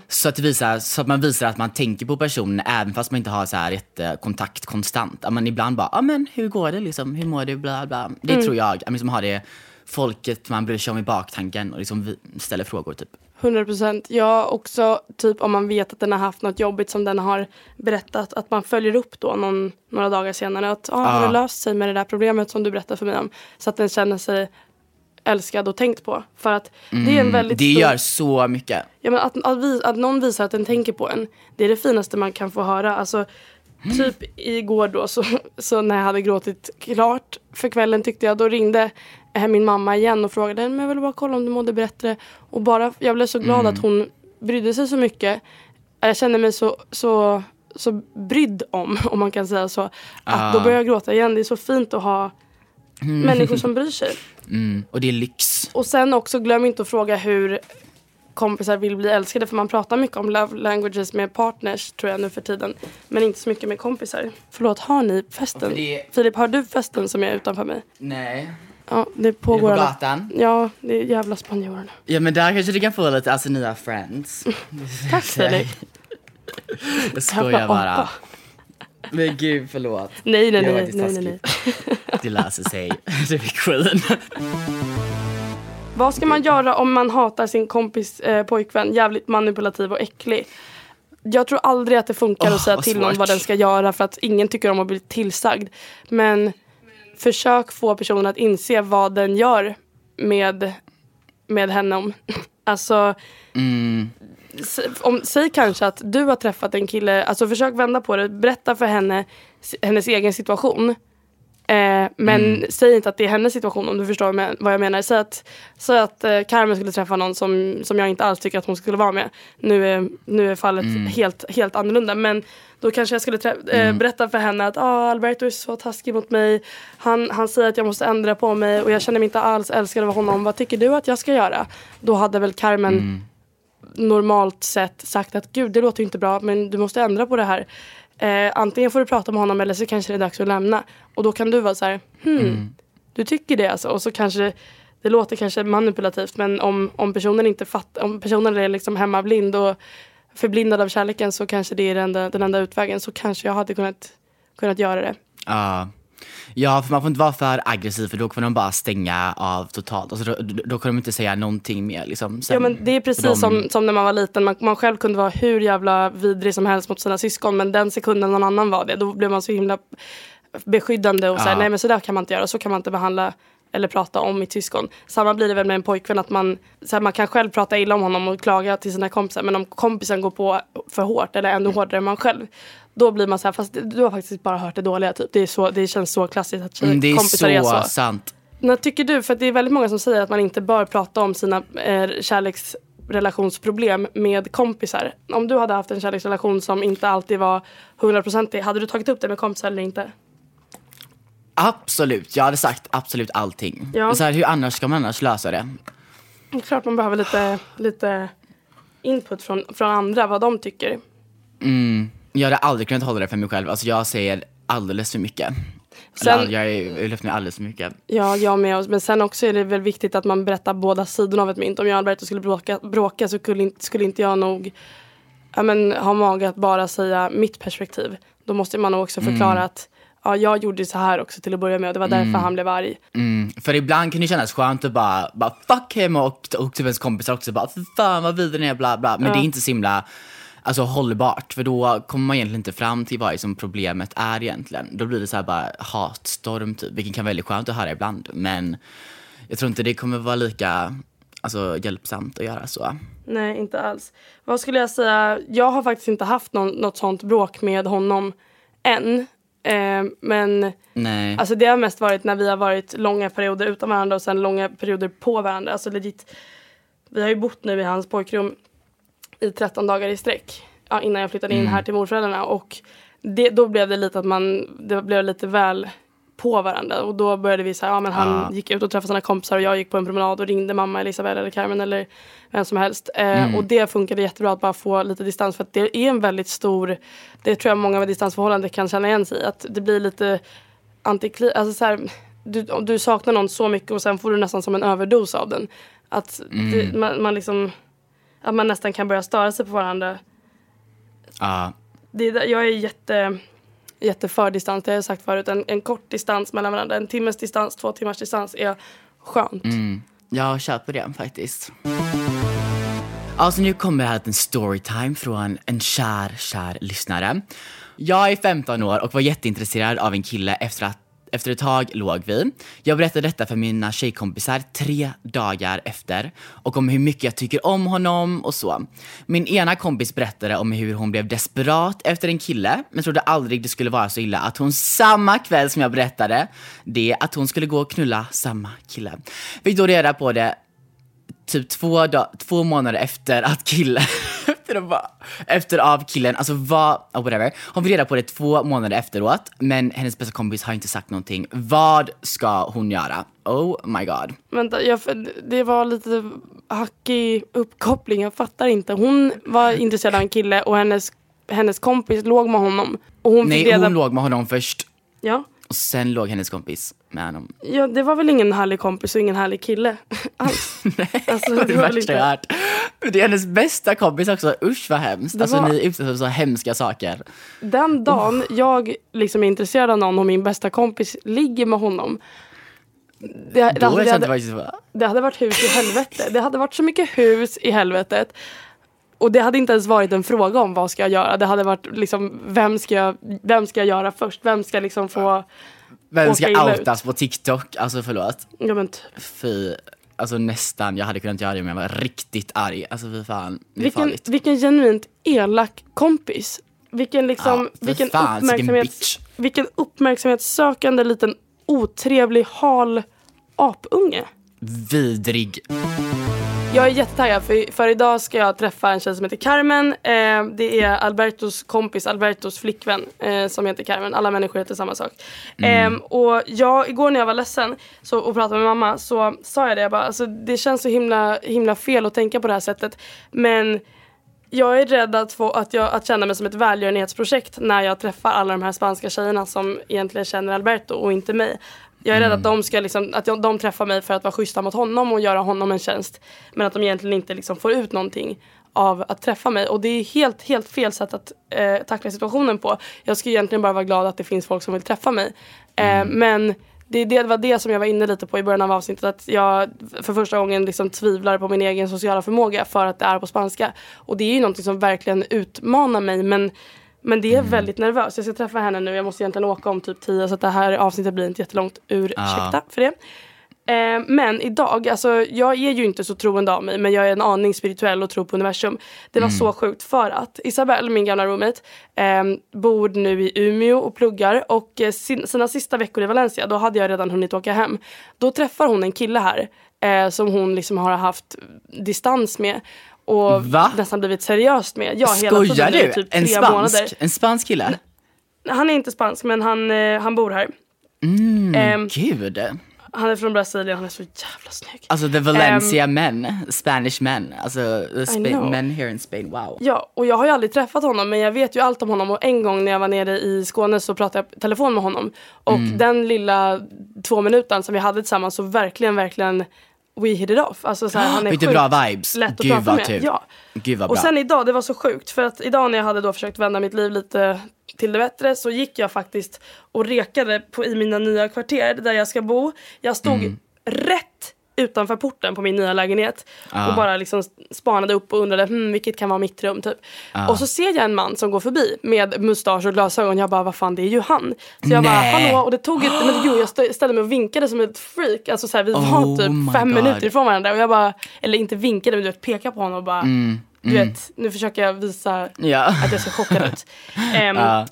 så, att visar, så att man visar att man tänker på personen även fast man inte har så här jättekontakt konstant. Att man ibland bara, ja men hur går det liksom, hur mår du, bla bla. Det tror jag, att liksom ha det folket man bryr sig om i baktanken och liksom ställer frågor typ. 100 procent. Jag också, typ om man vet att den har haft något jobbigt som den har berättat, att man följer upp då någon, några dagar senare. Att ah, har det löst sig med det där problemet som du berättade för mig om? Så att den känner sig älskad och tänkt på. För att det är en väldigt Mm, Det stor... gör så mycket. Ja, men att, att, vi, att någon visar att den tänker på en, det är det finaste man kan få höra. Alltså, typ igår då, så, så när jag hade gråtit klart för kvällen tyckte jag, då ringde eh, min mamma igen och frågade men jag ville bara kolla om du mådde bättre. Och bara, jag blev så glad att hon brydde sig så mycket. Jag kände mig så, så, så brydd om, om man kan säga så. Att då började jag gråta igen. Det är så fint att ha människor som bryr sig. Mm. Och det är lyx. Och sen också glöm inte att fråga hur kompisar vill bli älskade. För man pratar mycket om love languages med partners tror jag nu för tiden. Men inte så mycket med kompisar. Förlåt, har ni festen? Det- Filip, har du festen som är utanför mig? Nej. Ja, det Är pågår. det på gatan? Ja, det är jävla spanjorerna. Ja men där kanske du kan få lite, alltså nya friends. Tack Filip. Jag skojar bara. Men gud förlåt. Nej, nej, nej, nej, nej, nej. Det löser sig. Du är queen. Vad ska man göra om man hatar sin kompis eh, pojkvän? Jävligt manipulativ och äcklig. Jag tror aldrig att det funkar Åh, att säga till någon svårt. vad den ska göra för att ingen tycker om att bli tillsagd. Men försök få personen att inse vad den gör med, med henne. Om. Alltså, Mm. om, säg kanske att du har träffat en kille, alltså försök vända på det, berätta för henne hennes egen situation. Eh, men Mm. säg inte att det är hennes situation om du förstår vad jag menar. Säg att, säg att eh, Carmen skulle träffa någon som, som jag inte alls tycker att hon skulle vara med. Nu är, nu är fallet Mm. helt, helt annorlunda. Men då kanske jag skulle trä- eh, berätta för henne att ah, Alberto är så taskig mot mig. Han, han säger att jag måste ändra på mig och jag känner mig inte alls älskad av honom. Vad tycker du att jag ska göra? Då hade väl Carmen Mm. normalt sett sagt att gud det låter inte bra men du måste ändra på det här. Eh, antingen får du prata med honom eller så kanske det är dags att lämna. Och då kan du vara så här, hmm, du tycker det alltså. Och så kanske det, låter kanske manipulativt men om, om personen inte fattar, om personen är liksom hemmablind och förblindad av kärleken så kanske det är den enda, den enda utvägen. Så kanske jag hade kunnat, kunnat göra det. Ja. Ja, för man får inte vara för aggressiv för då kommer de bara stänga av totalt. Alltså, då, då kommer de inte säga någonting mer. Liksom, sen. Ja men det är precis de- som, som när man var liten. Man, man själv kunde vara hur jävla vidrig som helst mot sina syskon. Men den sekunden någon annan var det, då blev man så himla beskyddande och Ja. nej men så där kan man inte göra. Så kan man inte behandla eller prata om mitt syskon. Samma blir det väl med en pojkvän att man, så här, man kan själv prata illa om honom och klaga till sina kompisar. Men om kompisen går på för hårt eller ännu hårdare än man själv. Då blir man så här, fast du har faktiskt bara hört det dåliga typ. Det, är så, det känns så klassiskt att Mm, det är kompisar så, är så. sant. När tycker du, för det är väldigt många som säger att man inte bör prata om sina eh, kärleksrelationsproblem med kompisar. Om du hade haft en kärleksrelation som inte alltid var hundraprocentig, hade du tagit upp det med kompisar eller inte? Absolut, jag hade sagt absolut allting. Ja. Så här, hur annars ska man annars lösa det? Det är klart man behöver lite, lite input från, från andra, vad de tycker. Jag hade aldrig kunnat hålla det för mig själv. Alltså jag säger alldeles för mycket. Sen- jag är lyft mig alldeles för mycket. Ja, jag med. Men sen också är det väl viktigt att man berättar båda sidorna av ett mynt. Om jag och Alberto skulle bråka, bråka så skulle inte, skulle inte jag nog ja, men, ha mage att bara säga mitt perspektiv. Då måste man nog också förklara att ja, jag gjorde så här också till att börja med och det var därför han blev arg. Mm. För ibland kan det kännas skönt att bara, bara fuck him och, och typ ens kompisar också bara "Fy fan vad vidrig ni är bla bla. Men det är inte så himla alltså, hållbart för då kommer man egentligen inte fram till vad som problemet är egentligen. Då blir det så här bara hatstorm typ, vilket kan vara väldigt skönt att höra ibland. Men jag tror inte det kommer vara lika alltså, hjälpsamt att göra så. Nej, inte alls. Vad skulle jag säga? Jag har faktiskt inte haft någon, något sånt bråk med honom än. Eh, men Nej. alltså, det har mest varit när vi har varit långa perioder utan varandra och sen långa perioder på varandra. Alltså legit, vi har ju bott nu i hans pojkrum i 13 dagar i sträck. Ja, innan jag flyttade in här till morföräldrarna. Och det, då blev det lite att man, det blev lite väl på varandra. Och då började vi säga, ja men han Ja. gick ut och träffade sina kompisar och jag gick på en promenad och ringde mamma Elisabeth eller Carmen eller vem som helst. Eh, Och det funkade jättebra att bara få lite distans för att det är en väldigt stor, det tror jag många med distansförhållanden kan känna igen sig i. Att det blir lite antikli, alltså så här, du, du saknar någon så mycket och sen får du nästan som en överdos av den. Att det, man, man liksom, att man nästan kan börja störa sig på varandra. Ja. Det, jag är jätte, jätte för distans, det har jag sagt förut. En, en kort distans mellan varandra, en timmes distans, två timmars distans är skönt. Mm. Jag köper det faktiskt. Alltså nu kommer här en storytime från en kär, kär lyssnare. Jag är 15 år och var jätteintresserad av en kille efter att efter ett tag låg vi. Jag berättade detta för mina tjejkompisar tre dagar efter och om hur mycket jag tycker om honom och så. Min ena kompis berättade om hur hon blev desperat efter en kille men trodde aldrig det skulle vara så illa att hon samma kväll som jag berättade det att hon skulle gå och knulla samma kille. Fick då reda på det typ två, dag, två månader efter att killen, efter, att bara, efter av killen, alltså vad, oh whatever. Hon fick reda på det två månader efteråt, men hennes bästa kompis har inte sagt någonting. Vad ska hon göra? Oh my god. Vänta, jag, det var lite hackig uppkoppling, jag fattar inte. Hon var intresserad av en kille och hennes, hennes kompis låg med honom. Och hon fick Nej, reda hon låg med honom först Ja. Och sen låg hennes kompis med honom. ja, det var väl ingen härlig kompis och ingen härlig kille alls. Alltså, det var det värsta jag inte... hört. Men Det är hennes bästa kompis också, usch vad hemskt. Det Alltså var- ni utsätts för så hemska saker. Den dagen jag liksom är intresserad av någon och min bästa kompis ligger med honom. Det, det, är det, hade, det hade varit hus i helvete. Det hade varit så mycket hus i helvetet. Och det hade inte ens varit en fråga om vad ska jag göra. Det hade varit liksom, vem ska jag, vem ska jag göra först? Vem ska liksom få, vem ska illa ut. outas på TikTok? Alltså förlåt. ja men typ. Fy, alltså nästan, jag hade kunnat göra det om jag var riktigt arg. Alltså fy fan, det är Vilken, farligt. vilken genuint elak kompis. Vilken liksom, Ja, vilken, fan, vilken uppmärksamhets, bitch. vilken uppmärksamhetssökande liten otrevlig hal apunge. Vidrig. Jag är jättetaggad för, för idag ska jag träffa en tjej som heter Carmen. Eh, det är Albertos kompis, Albertos flickvän eh, som heter Carmen. Alla människor heter samma sak. Eh, och jag, igår när jag var ledsen så, och pratade med mamma så sa jag det. Jag bara, alltså, det känns så himla, himla fel att tänka på det här sättet. Men jag är rädd att, få, att, jag, att känna mig som ett välgörenhetsprojekt när jag träffar alla de här spanska tjejerna som egentligen känner Alberto och inte mig. Jag är rädd att de ska liksom, att de, de träffar mig för att vara schyssta mot honom och göra honom en tjänst. Men att de egentligen inte liksom får ut någonting av att träffa mig. Och det är helt, helt fel sätt att eh, tackla situationen på. Jag ska egentligen bara vara glad att det finns folk som vill träffa mig. Eh, Men det, det var det som jag var inne lite på i början av avsnittet. Att jag för första gången liksom tvivlar på min egen sociala förmåga för att det är på spanska. Och det är ju någonting som verkligen utmanar mig. Men, men det är väldigt nervöst. Jag ska träffa henne nu. Jag måste egentligen åka om typ 10 så att det här avsnittet blir inte jättelångt. Ursäkta för det. Eh, men idag, alltså jag är ju inte så troende av mig men jag är en aning spirituell och tror på universum. Det var så sjukt för att Isabelle, min gamla roommate, eh, bor nu i Umeå och pluggar och eh, sin, sina sista veckor i Valencia, då hade jag redan hunnit åka hem. Då träffar hon en kille här eh, som hon liksom har haft distans med och Va? nästan blivit seriöst med. Ja, hela Skojar tiden i du? typ en spansk? månader. En spansk kille? Han är inte spansk men han, eh, han bor här. Mm, Ehm, Gud. Han är från Brasilien, han är så jävla snygg. Alltså the Valencia men, Spanish men. Alltså men here in Spain, wow. Ja, och jag har ju aldrig träffat honom men jag vet ju allt om honom och en gång när jag var nere i Skåne så pratade jag telefon med honom. Och Mm. den lilla två minuten som vi hade tillsammans så verkligen, verkligen we hit it off. Alltså så här, han är sjukt bra vibes. lätt att Gud prata med. tur. Ja. Gud vad Och bra. sen idag, det var så sjukt för att idag när jag hade då försökt vända mitt liv lite till det bättre så gick jag faktiskt och rekade på, i mina nya kvarter där jag ska bo. Jag stod Mm. rätt utanför porten på min nya lägenhet och bara liksom spanade upp och undrade hmm, vilket kan vara mitt rum typ. Och så ser jag en man som går förbi med mustasch och glasögon. Jag bara vad fan det är ju han. Så jag bara Nej. hallå och det tog ett, men jo jag ställde mig och vinkade som ett freak. Alltså så här, vi Oh var typ fem God. minuter ifrån varandra och jag bara, eller inte vinkade men du vet pekade på honom och bara Mm, du vet nu försöker jag visa Ja. att jag ser chockad ut. Ehm, Ja.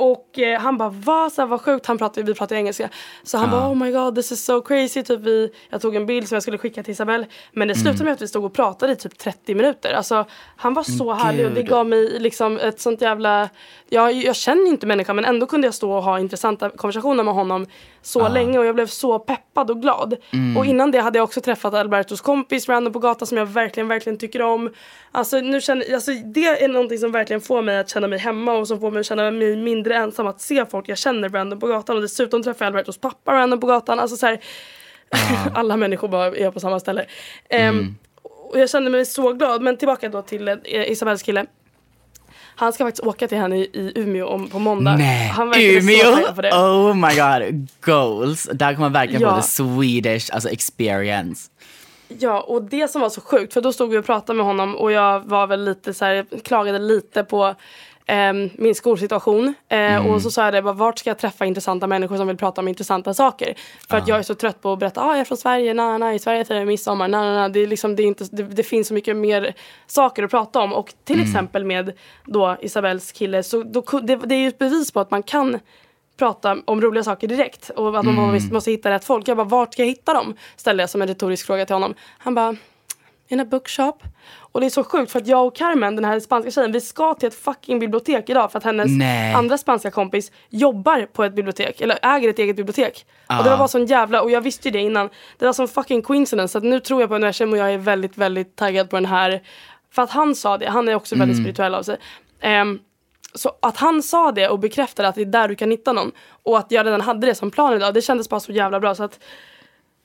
Och eh, han bara va, så här, vad sjukt, han pratar, vi pratar engelska. Så han bara oh my god this is so crazy. Typ vi, jag tog en bild som jag skulle skicka till Isabelle. Men det slutade med att vi stod och pratade i typ 30 minuter. Alltså han var så härlig och det gud. gav mig liksom ett sånt jävla... Jag, jag känner inte människan men ändå kunde jag stå och ha intressanta konversationer med honom så länge och jag blev så peppad och glad. Och innan det hade jag också träffat Albertos kompis random på gatan som jag verkligen, verkligen tycker om. Alltså, nu känner, alltså det är någonting som verkligen får mig att känna mig hemma och som får mig att känna mig mindre ensam att se folk jag känner random på gatan och dessutom träffar jag Albertos pappa random på gatan. Alltså så här, alla människor bara är på samma ställe. Ehm, och jag kände mig så glad. Men tillbaka då till eh, Isabells kille. Han ska faktiskt åka till henne i, i Umeå om, på måndag. Nej, Umeå! på det. Oh my god, goals. Där kommer man verkligen Ja. få the Swedish alltså experience. Ja, och det som var så sjukt, för då stod vi och pratade med honom och jag var väl lite så här, klagade lite på min skolsituation. Eh, Och så sa jag det, bara, vart ska jag träffa intressanta människor som vill prata om intressanta saker? För att jag är så trött på att berätta, ah, jag är från Sverige, na, na, i Sverige firar jag midsommar, na, na, na. Det, är liksom, det, är inte, det, det finns så mycket mer saker att prata om. Och till exempel med då Isabells kille, så då, det, det är ju ett bevis på att man kan prata om roliga saker direkt och att man måste, måste hitta rätt folk. Jag bara, vart ska jag hitta dem? Ställde jag som en retorisk fråga till honom. Han bara, in a bookshop. Och det är så sjukt för att jag och Carmen, den här spanska tjejen, vi ska till ett fucking bibliotek idag för att hennes Nej. andra spanska kompis jobbar på ett bibliotek, eller äger ett eget bibliotek. Och det var bara sån jävla, och jag visste ju det innan, det var sån fucking coincidence så att nu tror jag på universum och jag är väldigt, väldigt taggad på den här, för att han sa det, han är också väldigt spirituell av sig. Ehm, så att han sa det och bekräftade att det är där du kan hitta någon och att jag redan hade det som plan idag, det kändes bara så jävla bra så att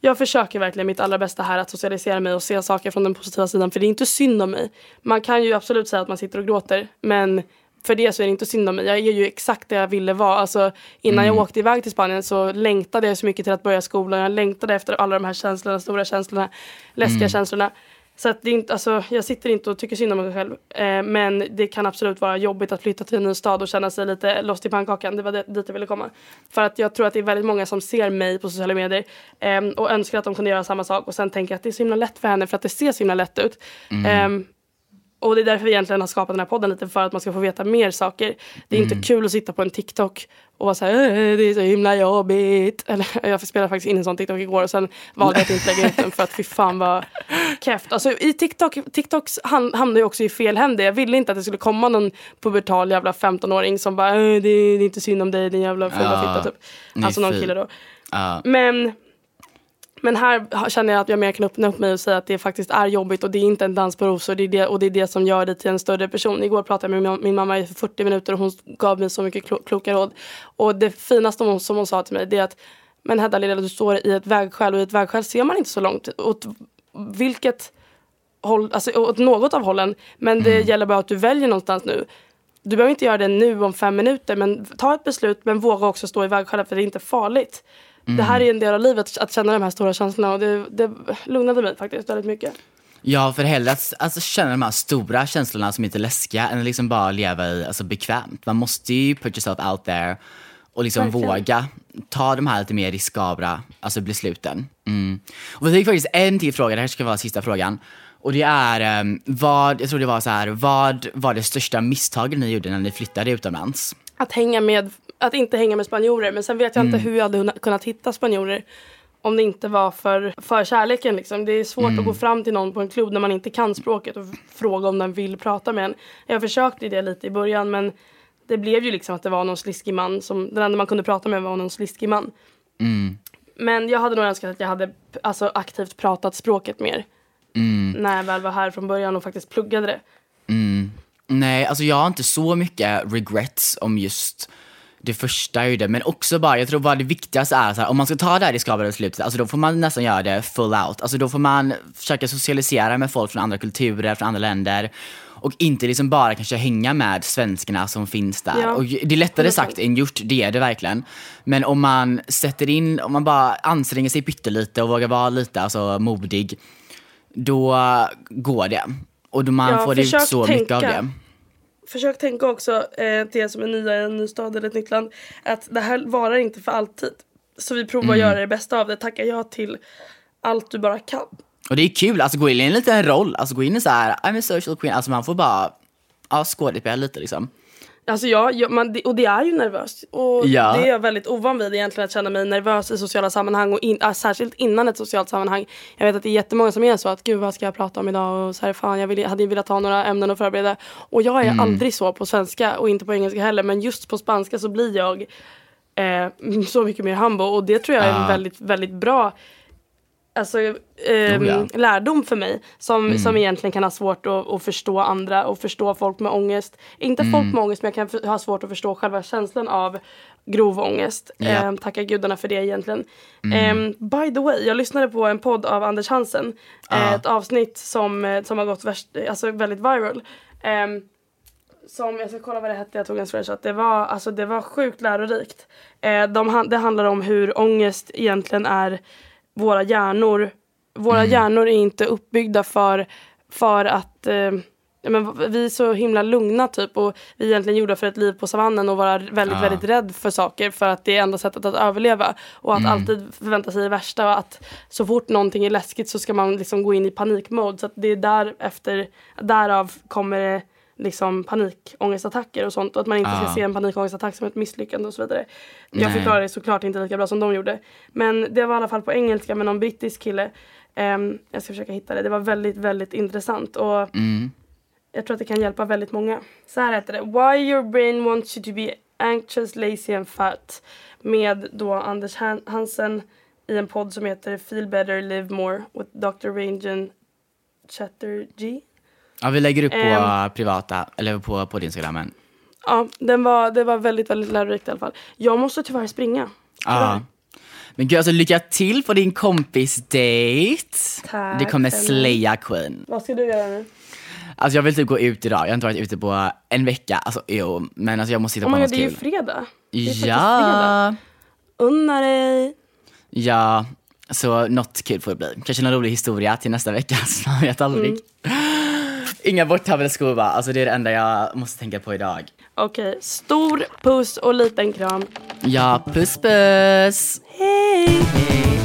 jag försöker verkligen mitt allra bästa här att socialisera mig och se saker från den positiva sidan för det är inte synd om mig. Man kan ju absolut säga att man sitter och gråter men för det så är det inte synd om mig. Jag är ju exakt det jag ville vara. Alltså, innan jag åkte iväg till Spanien så längtade jag så mycket till att börja skolan. Jag längtade efter alla de här känslorna, stora känslorna, läskiga känslorna. Så att det är inte, alltså, jag sitter inte och tycker synd om mig själv. Eh, men det kan absolut vara jobbigt att flytta till en ny stad och känna sig lite lost i pannkakan. Det var det, dit jag ville komma. För att jag tror att det är väldigt många som ser mig på sociala medier eh, och önskar att de kunde göra samma sak och sen tänker att det är så himla lätt för henne för att det ser så himla lätt ut. Eh, och det är därför vi egentligen har skapat den här podden lite för att man ska få veta mer saker. Det är inte kul att sitta på en TikTok och vara såhär "Äh, det är så himla jobbigt. Eller, jag spelade faktiskt in en sån TikTok igår och sen valde jag att inte lägga ut den för att fy fan vad keft. Alltså i TikTok, TikToks ham- hamnar ju också i fel händer. Jag ville inte att det skulle komma någon pubertal jävla 15-åring som bara "Äh, det är, det är inte synd om dig din jävla fula Ja, fitta typ. Alltså någon kille då. Ja. Men men här känner jag att jag mer kan öppna upp mig och säga att det faktiskt är jobbigt och det är inte en dans på rosor. Det är det, och det är det som gör dig till en större person. Igår pratade jag med min, mamma i 40 minuter och hon gav mig så mycket klo, kloka råd. Och det finaste hon, som hon sa till mig det är att men Hedda lilla du står i ett vägskäl och i ett vägskäl ser man inte så långt. Åt vilket håll, alltså åt något av hållen. Men det gäller bara att du väljer någonstans nu. Du behöver inte göra det nu om fem minuter men ta ett beslut men våga också stå i vägskälet för det är inte farligt. Det här är en del av livet, att känna de här stora känslorna och det, det lugnade mig faktiskt väldigt mycket. Ja, för hellre att alltså, känna de här stora känslorna som inte är läskiga än att liksom bara leva i, alltså, bekvämt. Man måste ju put yourself out there och liksom Verkligen. våga ta de här lite mer riskabla alltså, besluten. Mm. Och vi fick faktiskt en till fråga, det här ska vara sista frågan. Och det är, ehm, vad, jag tror det var så här, vad var det största misstaget ni gjorde när ni flyttade utomlands? Att, hänga med, att inte hänga med spanjorer men sen vet jag inte hur jag hade kunnat hitta spanjorer om det inte var för, för kärleken. Liksom. Det är svårt att gå fram till någon på en klubb när man inte kan språket och fråga om den vill prata med en. Jag försökte det lite i början men det blev ju liksom att det var någon sliskig man. Som, den enda man kunde prata med var någon sliskig man. Men jag hade nog önskat att jag hade alltså, aktivt pratat språket mer. Mm. När jag väl var här från början och faktiskt pluggade det. Nej, alltså jag har inte så mycket regrets om just det första jag gjorde, men också bara, jag tror bara det viktigaste är så här, om man ska ta det här riskabla beslutet, alltså då får man nästan göra det full out. Alltså då får man försöka socialisera med folk från andra kulturer, från andra länder. Och inte liksom bara kanske hänga med svenskarna som finns där. Ja. Och det är lättare sagt än gjort, det är det verkligen. Men om man sätter in, om man bara anstränger sig pyttelite och vågar vara lite alltså, modig, då går det. Och då man Ja, får ut så mycket av tänka. det. Försök tänka också eh, till er som är nya i en ny stad eller ett nytt land. Att det här varar inte för alltid. Så vi provar att göra det bästa av det. Tacka ja till allt du bara kan. Och det är kul, alltså gå in i en liten roll, alltså gå in i så här, I'm a social queen, alltså man får bara ja, skådespela lite liksom. Alltså ja, ja man, och det är ju nervöst. Och Ja. det är jag väldigt ovan vid egentligen att känna mig nervös i sociala sammanhang och in, äh, särskilt innan ett socialt sammanhang. Jag vet att det är jättemånga som är så att gud vad ska jag prata om idag och så här fan jag vill, hade ju velat ha några ämnen att förbereda. Och jag är aldrig så på svenska och inte på engelska heller men just på spanska så blir jag eh, så mycket mer humble och det tror jag är en Ja. väldigt, väldigt bra alltså, ehm, Oh, ja. lärdom för mig som, som egentligen kan ha svårt att, att förstå andra och förstå folk med ångest. Inte folk med ångest men jag kan ha svårt att förstå själva känslan av grov ångest. Japp. Ehm, tacka gudarna för det egentligen. Ehm, by the way, jag lyssnade på en podd av Anders Hansen. Eh, ett avsnitt som, eh, som har gått värst, alltså väldigt viral. Ehm, som, jag ska kolla vad det hette, jag tog en screenshot. Det var, alltså, det var sjukt lärorikt. Eh, de, det handlar om hur ångest egentligen är våra hjärnor. Våra hjärnor är inte uppbyggda för, för att eh, men vi är så himla lugna typ och vi är egentligen gjorda för ett liv på savannen och vara väldigt, Ja. väldigt rädd för saker för att det är enda sättet att överleva. Och att alltid förvänta sig det värsta och att så fort någonting är läskigt så ska man liksom gå in i panikmode. Så att det är därefter, därav kommer det liksom panikångestattacker och sånt och att man inte ska Ja. se en panikångestattack som ett misslyckande och så vidare. Jag Nej. förklarar det såklart inte lika bra som de gjorde. Men det var i alla fall på engelska med någon brittisk kille. Ehm, jag ska försöka hitta det. Det var väldigt, väldigt intressant och Mm. jag tror att det kan hjälpa väldigt många. Så här heter det. Why your brain wants you to be anxious, lazy and fat. Med då Anders Han- Hansen i en podd som heter Feel better, live more with Dr. Ranjan Chatterjee. Ja, vi lägger upp på Ehm. privata, eller på, på Instagrammen. Ja, den var, det var väldigt, väldigt lärorikt i alla fall. Jag måste tyvärr springa. Ja. Men gud, alltså lycka till på din kompis date. Tack Det kommer slaya queen. Vad ska du göra nu? Alltså jag vill typ gå ut idag, jag har inte varit ute på en vecka. Alltså jo, men alltså jag måste hitta Oh på my God, något det är ju kul. fredag. Det är faktiskt fredag. Ja, Unna dig. ja. Så något kul får det bli. Kanske någon rolig historia till nästa vecka, så man vet aldrig. Mm. Inga borttappade? Alltså det är det enda jag måste tänka på idag. Okej, stor puss och liten kram. Ja, puss puss! Hej!